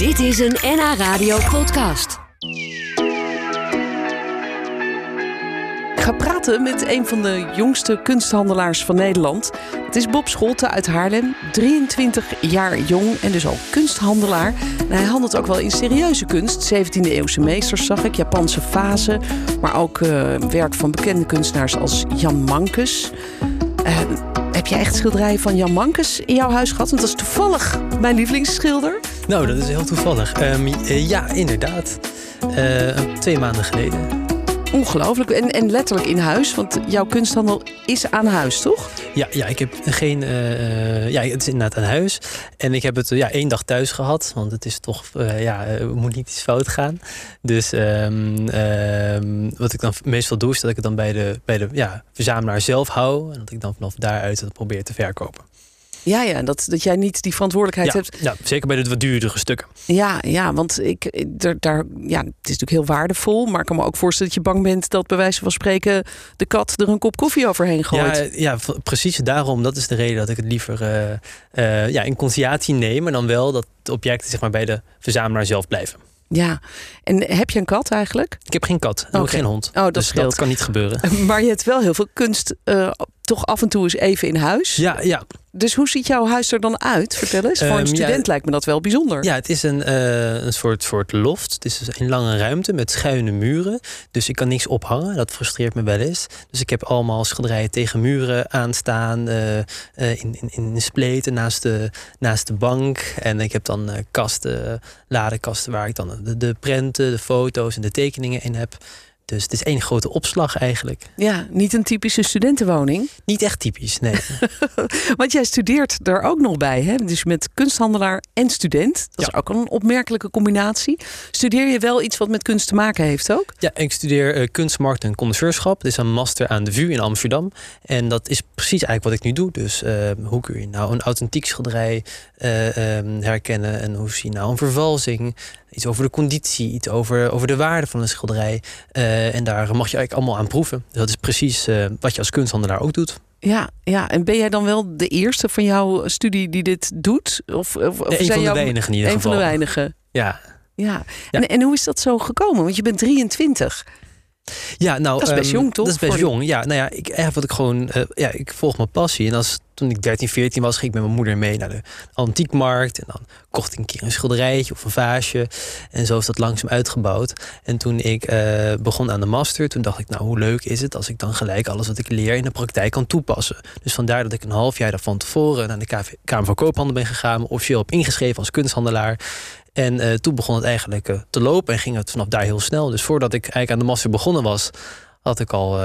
Dit is een NH Radio podcast. Ik ga praten met een van de jongste kunsthandelaars van Nederland. Het is Bob Scholte uit Haarlem, 23 jaar jong en dus al kunsthandelaar. Hij handelt ook wel in serieuze kunst, 17e eeuwse meesters zag ik, Japanse vazen, maar ook eh, werk van bekende kunstenaars als Jan Mankes. Uh, heb je echt schilderijen van Jan Mankes in jouw huis gehad? Want dat is toevallig mijn lievelingsschilder. Nou, dat is heel toevallig. Um, ja, inderdaad. Uh, twee maanden geleden. Ongelooflijk. En, en letterlijk in huis, want jouw kunsthandel is aan huis, toch? Ja, ja ik heb geen. Uh, ja, het is inderdaad aan huis. En ik heb het ja, één dag thuis gehad, want het is toch. Uh, ja, moet niet iets fout gaan. Dus um, um, wat ik dan meestal doe, is dat ik het dan bij de, bij de ja, verzamelaar zelf hou. En dat ik dan vanaf daaruit het probeer te verkopen. Ja, ja dat, dat jij niet die verantwoordelijkheid ja, hebt. Ja, zeker bij de wat duurdere stukken. Ja, ja want ik, daar, daar, ja, het is natuurlijk heel waardevol. Maar ik kan me ook voorstellen dat je bang bent dat bij wijze van spreken de kat er een kop koffie overheen gooit. Ja, ja precies daarom. Dat is de reden dat ik het liever uh, uh, ja, in conciliatie neem. Maar dan wel dat de objecten zeg maar, bij de verzamelaar zelf blijven. Ja, en heb je een kat eigenlijk? Ik heb geen kat, ook geen hond. Oh, dat dus scheelt. dat kan niet gebeuren. Maar je hebt wel heel veel kunst uh, toch af en toe eens even in huis. Ja, ja. Dus hoe ziet jouw huis er dan uit? Vertel eens. Voor een Um, student ja, lijkt me dat wel bijzonder. Ja, het is een, uh, een soort, soort loft. Het is dus een lange ruimte met schuine muren. Dus ik kan niks ophangen. Dat frustreert me wel eens. Dus ik heb allemaal schilderijen tegen muren aanstaan. Uh, uh, in, in, in spleten naast de, naast de bank. En ik heb dan kasten, ladenkasten waar ik dan de, de prenten, de foto's en de tekeningen in heb. Dus het is één grote opslag eigenlijk. Ja, niet een typische studentenwoning. Niet echt typisch, nee. Want jij studeert er ook nog bij, hè? Dus met kunsthandelaar en student. Dat is ook een opmerkelijke combinatie. Studeer je wel iets wat met kunst te maken heeft ook? Ja, ik studeer uh, kunstmarkt en connoisseurschap. Het is een master aan de VU in Amsterdam. En dat is precies eigenlijk wat ik nu doe. Dus uh, hoe kun je nou een authentiek schilderij uh, um, herkennen? En hoe zie je nou een vervalsing? Iets over de conditie, iets over, over de waarde van een schilderij. Uh, en daar mag je eigenlijk allemaal aan proeven. Dus dat is precies uh, wat je als kunsthandelaar ook doet. Ja, ja, en ben jij dan wel de eerste van jouw studie die dit doet? Of, of, of een van de weinigen in ieder Een geval. van de weinigen. Ja. Ja. En, en hoe is dat zo gekomen? Want je bent 23. Ja, nou, dat is best um, jong, toch? Dat is best Voor jong. Ja, nou ja, ik, eigenlijk wat ik gewoon, uh, ja, ik volg mijn passie. En als toen ik 13, 14 was, ging ik met mijn moeder mee naar de antiekmarkt. En dan kocht ik een keer een schilderijtje of een vaasje. En zo is dat langzaam uitgebouwd. En toen ik uh, begon aan de master, toen dacht ik, nou, hoe leuk is het als ik dan gelijk alles wat ik leer in de praktijk kan toepassen. Dus vandaar dat ik een half jaar van tevoren naar de KV, Kamer van Koophandel ben gegaan, officieel op ingeschreven als kunsthandelaar. En uh, toen begon het eigenlijk uh, te lopen en ging het vanaf daar heel snel. Dus voordat ik eigenlijk aan de master begonnen was, had ik al,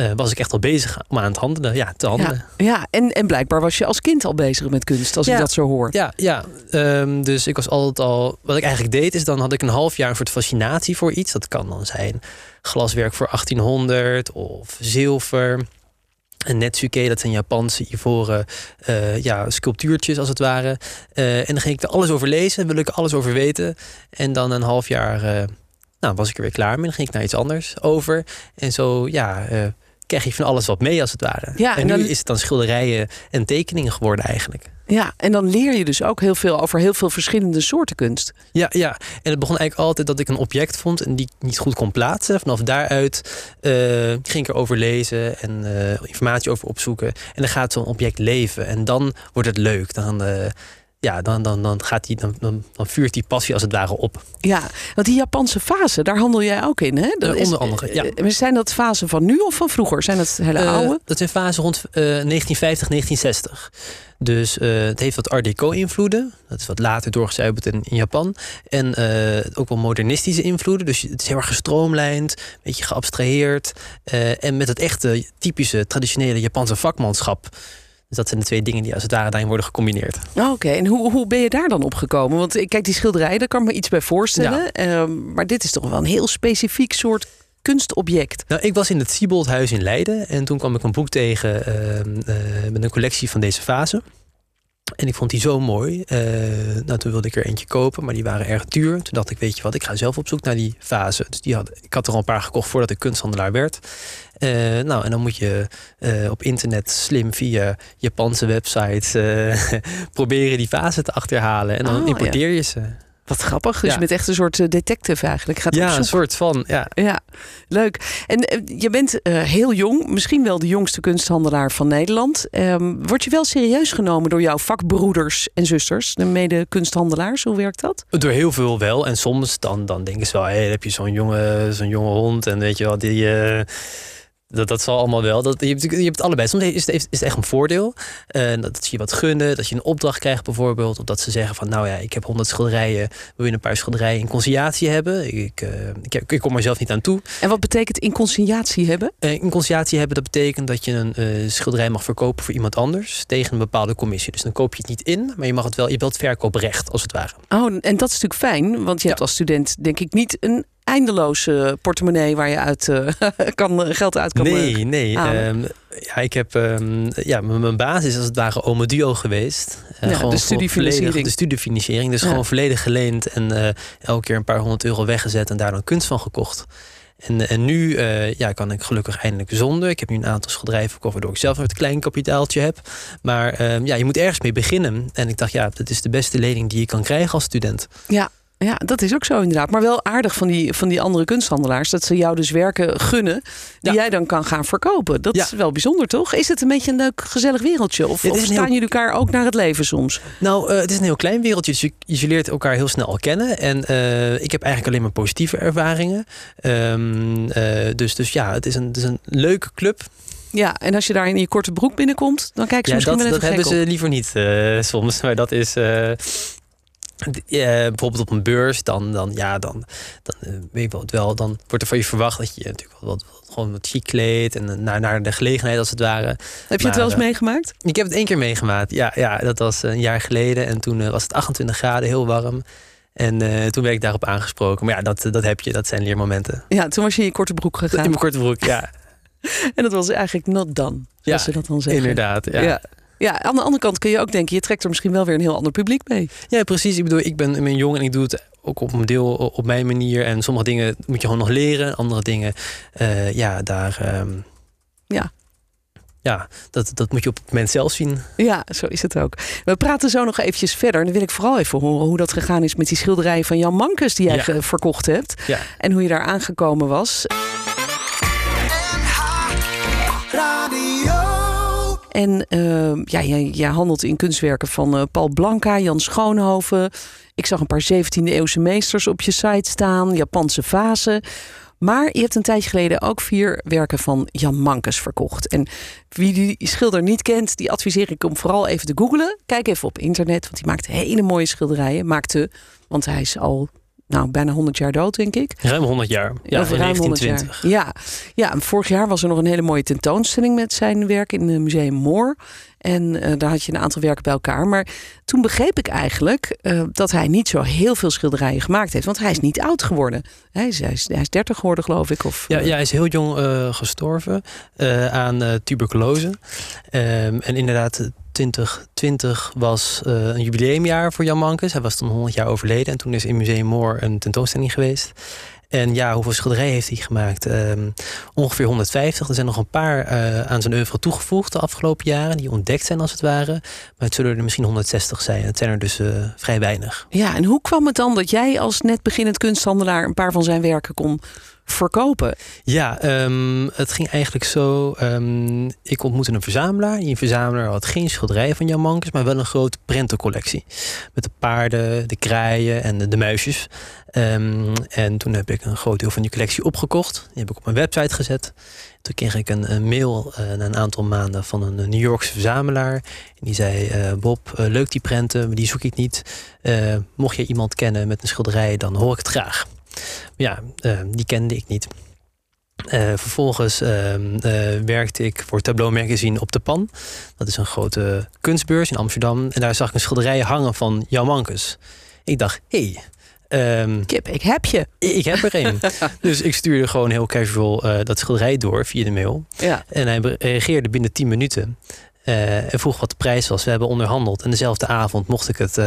uh, ja, was ik echt al bezig om aan het handelen. Ja, te handelen. Ja, ja. En, en blijkbaar was je als kind al bezig met kunst, als ja. ik dat zo hoor. Ja, ja. Um, dus ik was altijd al. Wat ik eigenlijk deed, is dan had ik een half jaar een soort fascinatie voor iets. Dat kan dan zijn glaswerk voor 1800 of zilver. En netsuke, dat zijn Japanse ivoren uh, ja, sculptuurtjes als het ware. Uh, en dan ging ik er alles over lezen, wil ik er alles over weten. En dan een half jaar nou, was ik er weer klaar mee. Dan ging ik naar iets anders over. En zo, ja, krijg je van alles wat mee als het ware. Ja, en, en nu dan... is het dan schilderijen en tekeningen geworden eigenlijk. Ja, en dan leer je dus ook heel veel over heel veel verschillende soorten kunst. Ja, ja. En het begon eigenlijk altijd dat ik een object vond en die ik niet goed kon plaatsen. Vanaf daaruit uh, ging ik erover lezen en uh, informatie over opzoeken. En dan gaat zo'n object leven. En dan wordt het leuk. Dan, uh, ja, dan, dan, dan, gaat die, dan, dan, dan vuurt die passie als het ware op. Ja, want die Japanse fase, daar handel jij ook in, hè? Dat onder andere, ja. Uh, zijn dat fasen van nu of van vroeger? Zijn dat hele uh, oude? Dat zijn fasen rond 1950, 1960. Dus het heeft wat Art Deco-invloeden. Dat is wat later doorgezuiverd in, in Japan. En ook wel modernistische invloeden. Dus het is heel erg gestroomlijnd, een beetje geabstraheerd. en met het echte, typische, traditionele Japanse vakmanschap. Dus dat zijn de twee dingen die als het ware daarin worden gecombineerd. Oké, okay. en hoe, hoe ben je daar dan op gekomen? Want kijk, die schilderij, daar kan ik me iets bij voorstellen. Ja. Um, maar dit is toch wel een heel specifiek soort kunstobject. Nou, ik was in het Sieboldhuis in Leiden. En toen kwam ik een boek tegen uh, uh, met een collectie van deze vazen. En ik vond die zo mooi. Uh, nou, toen wilde ik er eentje kopen, maar die waren erg duur. Toen dacht ik, weet je wat, ik ga zelf op zoek naar die vazen. Dus die had, ik had er al een paar gekocht voordat ik kunsthandelaar werd. Uh, nou, en dan moet je uh, op internet slim via Japanse websites proberen die vazen te achterhalen. En dan Oh, importeer je ze. Wat grappig. Dus Ja. je bent echt een soort eh, detective eigenlijk. Gaat Ja, een soort van. Ja. Ja, leuk. En eh, je bent eh, heel jong, misschien wel de jongste kunsthandelaar van Nederland. Ehm, word je wel serieus genomen door jouw vakbroeders en zusters, de mede-kunsthandelaars? Hoe werkt dat? Door heel veel wel. En soms dan, dan denken ze wel, dan heb je zo'n jonge, zo'n jonge hond. En weet je wel, die. eh, dat, dat zal allemaal wel. Dat, je, hebt, je hebt het allebei. Soms is het, is het echt een voordeel. Eh, dat ze je wat gunnen. Dat je een opdracht krijgt bijvoorbeeld. Of dat ze zeggen van nou ja, ik heb honderd schilderijen. Wil je een paar schilderijen in conciliatie hebben? Ik, eh, ik, ik kom er zelf niet aan toe. En wat betekent in conciliatie hebben? Eh, in conciliatie hebben, dat betekent dat je een schilderij mag verkopen voor iemand anders. Tegen een bepaalde commissie. Dus dan koop je het niet in. Maar je mag het wel, je hebt wel het verkooprecht als het ware. Oh, en dat is natuurlijk fijn, want je hebt als student denk ik niet een eindeloze portemonnee waar je uit eh, kan, geld uit kan Nee, nee. halen. ehm, ja, ik heb ehm, ja, mijn basis is als het ware Ome Duo geweest. Eh, Ja, gewoon de studiefinanciering. volledig- De studiefinanciering. Dus Ja. gewoon volledig geleend en eh, elke keer een paar honderd euro weggezet en daar dan kunst van gekocht. En, en nu ja, kan ik gelukkig eindelijk zonder. Ik heb nu een aantal schilderijen verkocht, waardoor ik zelf nog het klein kapitaaltje heb. Maar ehm, ja, je moet ergens mee beginnen. En ik dacht, ja, dat is de beste lening die je kan krijgen als student. Ja, dat is ook zo inderdaad. Maar wel aardig van die, van die andere kunsthandelaars dat ze jou dus werken gunnen die Ja. jij dan kan gaan verkopen. Dat Ja. is wel bijzonder, toch? Is het een beetje een leuk, gezellig wereldje? Of, of staan heel- jullie elkaar ook naar het leven soms? Nou, eh, het is een heel klein wereldje, dus je, je leert elkaar heel snel al kennen. En eh, ik heb eigenlijk alleen maar positieve ervaringen. Ehm, eh, dus, dus ja, het is, een, het is een leuke club. Ja, en als je daar in je korte broek binnenkomt, dan kijken ze Ja, misschien dat, wel dat hebben ze liever niet soms. Maar dat is. Eh, bijvoorbeeld op een beurs, dan, dan, ja, dan, dan eh, weet je wel, wel, dan wordt er van je verwacht dat je natuurlijk wel wat, wat- gewoon wat chic kleedt en eh, naar, naar de gelegenheid als het ware. Heb je het wel eens meegemaakt? Ik heb het één keer meegemaakt. Ja, ja dat was een jaar geleden. En toen was het 28 graden, heel warm. En toen werd ik daarop aangesproken. Maar ja, dat, dat heb je. Dat zijn leermomenten. Ja, toen was je in je korte broek In gegaan. mijn korte broek, ja. En dat was eigenlijk not done, zoals Ja, ze dat dan zeggen. Inderdaad, ja. Ja. Ja. Ja. aan de andere kant kun je ook denken, je trekt er misschien wel weer een heel ander publiek mee. precies. Ik bedoel, ik ben, ik ben jong en ik doe het ook op een deel op mijn manier. En sommige dingen moet je gewoon nog leren. Andere dingen, eh, ja, daar... ehm, Ja. Ja, dat, dat moet je op het moment zelf zien. Ja, zo is het ook. We praten zo nog eventjes verder. En dan wil ik vooral even horen hoe dat gegaan is met die schilderijen van Jan Mankes die jij Ja. verkocht hebt. Ja. En hoe je daar aangekomen was. En eh, ja, jij, handelt in kunstwerken van eh, Paul Blanca, Jan Schoonhoven. Ik zag een paar 17e eeuwse meesters op je site staan, Japanse vazen. Maar je hebt een tijdje geleden ook vier werken van Jan Mankes verkocht. En wie die schilder niet kent, die adviseer ik om vooral even te googlen. Kijk even op internet, want hij maakt hele mooie schilderijen. Maakte, want hij is al nou, bijna 100 jaar dood, denk ik. Ruim 100 jaar. Ja, Over in ruim 100 1920. jaar. Ja. ja, en vorig jaar was er nog een hele mooie tentoonstelling met zijn werk in het Museum Moor. En eh, daar had je een aantal werken bij elkaar. Maar toen begreep ik eigenlijk eh, dat hij niet zo heel veel schilderijen gemaakt heeft. Want hij is niet oud geworden. Hij is, hij is, hij is 30 geworden, geloof ik. Of, Ja, eh, ja, hij is heel jong gestorven aan tuberculose. Ehm, en inderdaad, 2020 was een jubileumjaar voor Jan Mankes. Hij was toen 100 jaar overleden. En toen is in Museum Moor een tentoonstelling geweest. En ja, hoeveel schilderijen heeft hij gemaakt? Ehm, ongeveer 150. Er zijn nog een paar eh, aan zijn oeuvre toegevoegd de afgelopen jaren. Die ontdekt zijn als het ware. Maar het zullen er misschien 160 zijn. Het zijn er dus eh, vrij weinig. ja, en hoe kwam het dan dat jij als net beginnend kunsthandelaar een paar van zijn werken kon verkopen? Ja, ehm, het ging eigenlijk zo. ehm, ik ontmoette een verzamelaar. Die verzamelaar had geen schilderijen van Jan Mankes, maar wel een grote prentencollectie. Met de paarden, de kraaien en de, muisjes. Ehm, en toen heb ik een groot deel van die collectie opgekocht. Die heb ik op mijn website gezet. Toen kreeg ik een, mail eh, na een aantal maanden van een New Yorkse verzamelaar. En die zei: eh, Bob, eh, leuk die prenten, maar die zoek ik niet. Mocht je iemand kennen met een schilderij, dan hoor ik het graag. Ja, eh, die kende ik niet. Eh, vervolgens ehm, eh, werkte ik voor Tableau Magazine op de Pan. Dat is een grote kunstbeurs in Amsterdam. En daar zag ik een schilderij hangen van Jan Mankes. Ik dacht, hé, hey, ehm, Kip, ik heb je. ik heb er een. dus ik stuurde gewoon heel casual dat schilderij door via de mail. Ja. En hij reageerde binnen 10 minuten. En vroeg wat de prijs was. We hebben onderhandeld. En dezelfde avond mocht ik het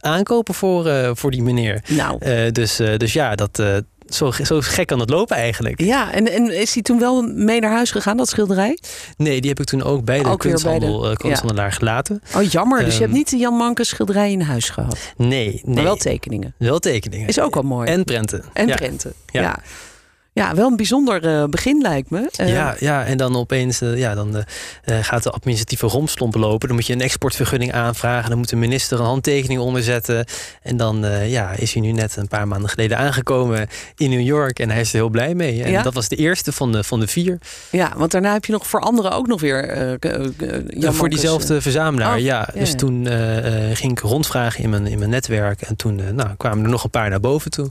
aankopen voor, voor die meneer. Nou. dus, dus ja, dat zo, zo gek kan het lopen eigenlijk. Ja, en, en is hij toen wel mee naar huis gegaan, dat schilderij? Nee, die heb ik toen ook bij de ook kunsthandel, bij de, kunsthandelaar gelaten. Oh, jammer. dus je hebt ehm, niet de Jan Manke schilderij in huis gehad? Nee, nee. Maar wel tekeningen? Wel tekeningen. Is ook wel mooi. En prenten. En prenten, ja. Ja, wel een bijzonder uh, begin lijkt me. Uh, ja, ja, en dan opeens uh, ja, dan, gaat de administratieve romslomp lopen. Dan moet je een exportvergunning aanvragen. Dan moet de minister een handtekening onderzetten. En dan ja, is hij nu net een paar maanden geleden aangekomen in New York. En hij is er heel blij mee. En ja? dat was de eerste van de, van de vier. Ja, want daarna heb je nog voor anderen ook nog weer... voor diezelfde verzamelaar, oh, ja. Dus toen ging ik rondvragen in mijn, in mijn netwerk. En toen nou, kwamen er nog een paar naar boven toe.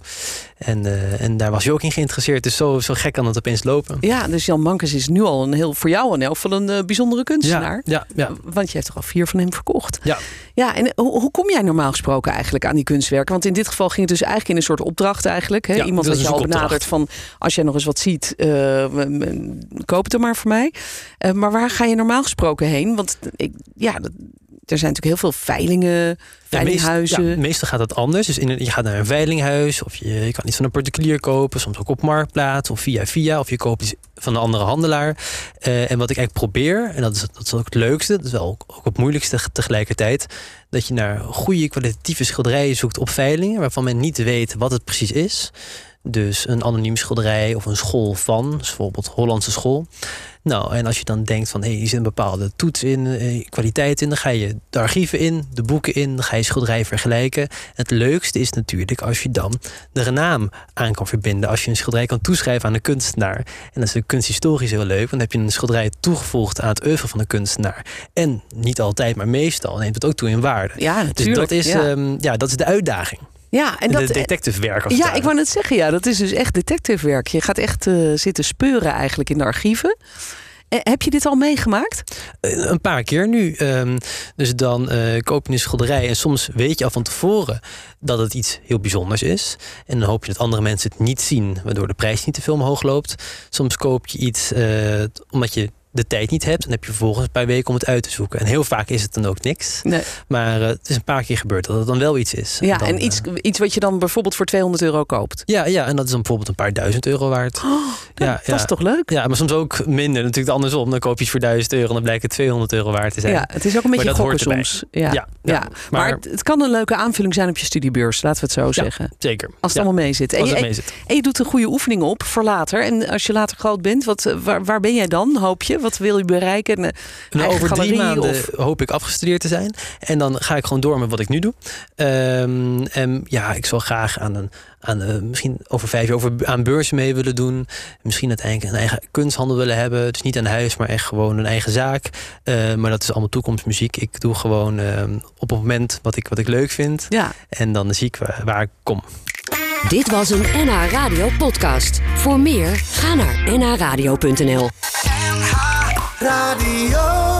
En, en daar was je ook in geïnteresseerd. Dus zo, zo gek kan het opeens lopen. Ja, dus Jan Mankes is nu al een heel voor jou een elk van een uh, bijzondere kunstenaar. Ja, ja, Want je hebt toch al vier van hem verkocht. Ja. Ja, en hoe, hoe, kom jij normaal gesproken eigenlijk aan die kunstwerken? Want in dit geval ging het dus eigenlijk in een soort opdracht eigenlijk. Hè? Iemand dat je al benadert van als jij nog eens wat ziet, uh, koop het er maar voor mij. Uh, maar waar ga je normaal gesproken heen? Want ik, ja, dat, er zijn natuurlijk heel veel veilingen, veilinghuizen. Ja, meestal gaat het anders. Dus in, je gaat naar een veilinghuis of je, je kan iets van een particulier kopen, soms ook op marktplaats of via via of je koopt iets van een andere handelaar. Uh, en wat ik eigenlijk probeer, en dat is, dat is ook het leukste, dat is wel ook, ook het moeilijkste tegelijkertijd, dat je naar goede kwalitatieve schilderijen zoekt op veilingen waarvan men niet weet wat het precies is. Dus een anoniem schilderij of een school van, dus bijvoorbeeld Hollandse school. Nou, en als je dan denkt van hé, hey, er zit een bepaalde toets in, eh, kwaliteit in, dan ga je de archieven in, de boeken in, dan ga je schilderij vergelijken. Het leukste is natuurlijk als je dan de naam aan kan verbinden. Als je een schilderij kan toeschrijven aan de kunstenaar. En dat is de kunsthistorisch heel leuk, want dan heb je een schilderij toegevoegd aan het oeuvre van de kunstenaar. En niet altijd, maar meestal neemt het ook toe in waarde. Ja, natuurlijk. Dus dat is, ja. Ehm, ja, dat is de uitdaging. Ja, en dat, de detective werk. ja, ik wou net zeggen, ja, dat is dus echt detective werk. Je gaat echt uh, zitten speuren eigenlijk in de archieven. Eh, heb je dit al meegemaakt? Eh, een paar keer nu. Ehm, dus dan uh, koop je een schilderij en soms weet je al van tevoren dat het iets heel bijzonders is. En dan hoop je dat andere mensen het niet zien, waardoor de prijs niet te veel omhoog loopt. Soms koop je iets omdat je de tijd niet hebt, dan heb je vervolgens een paar weken om het uit te zoeken. En heel vaak is het dan ook niks. Nee. Maar uh, het is een paar keer gebeurd dat het dan wel iets is. Ja, en, iets, uh, iets wat je dan bijvoorbeeld voor 200 euro koopt. Ja, ja, en dat is dan bijvoorbeeld een paar duizend euro waard. Oh, ja, dat is toch leuk? Ja, maar soms ook minder. Natuurlijk andersom. Dan koop je iets voor 1000 euro en dan blijkt het 200 euro waard te zijn. Ja, het is ook een beetje gokken soms. Ja, ja, ja, Maar, maar het, kan een leuke aanvulling zijn op je studiebeurs. Laten we het zo zeggen. Zeker. Als het allemaal mee zit. En je, en je doet een goede oefening op voor later. En als je later groot bent, wat, waar, waar ben jij dan, hoop je? Wat wil je bereiken? Nou, over drie maanden hoop ik afgestudeerd te zijn. En dan ga ik gewoon door met wat ik nu doe. Um, en ja, ik zal graag aan een aan, uh, misschien over vijf jaar over, aan beurzen mee willen doen. Misschien uiteindelijk een eigen kunsthandel willen hebben. Dus niet aan huis, maar echt gewoon een eigen zaak. Uh, maar dat is allemaal toekomstmuziek. Ik doe gewoon uh, op het moment wat ik, wat ik leuk vind. Ja. En dan zie ik waar, waar ik kom. Dit was een NH Radio podcast. Voor meer, ga naar nhradio.nl Radio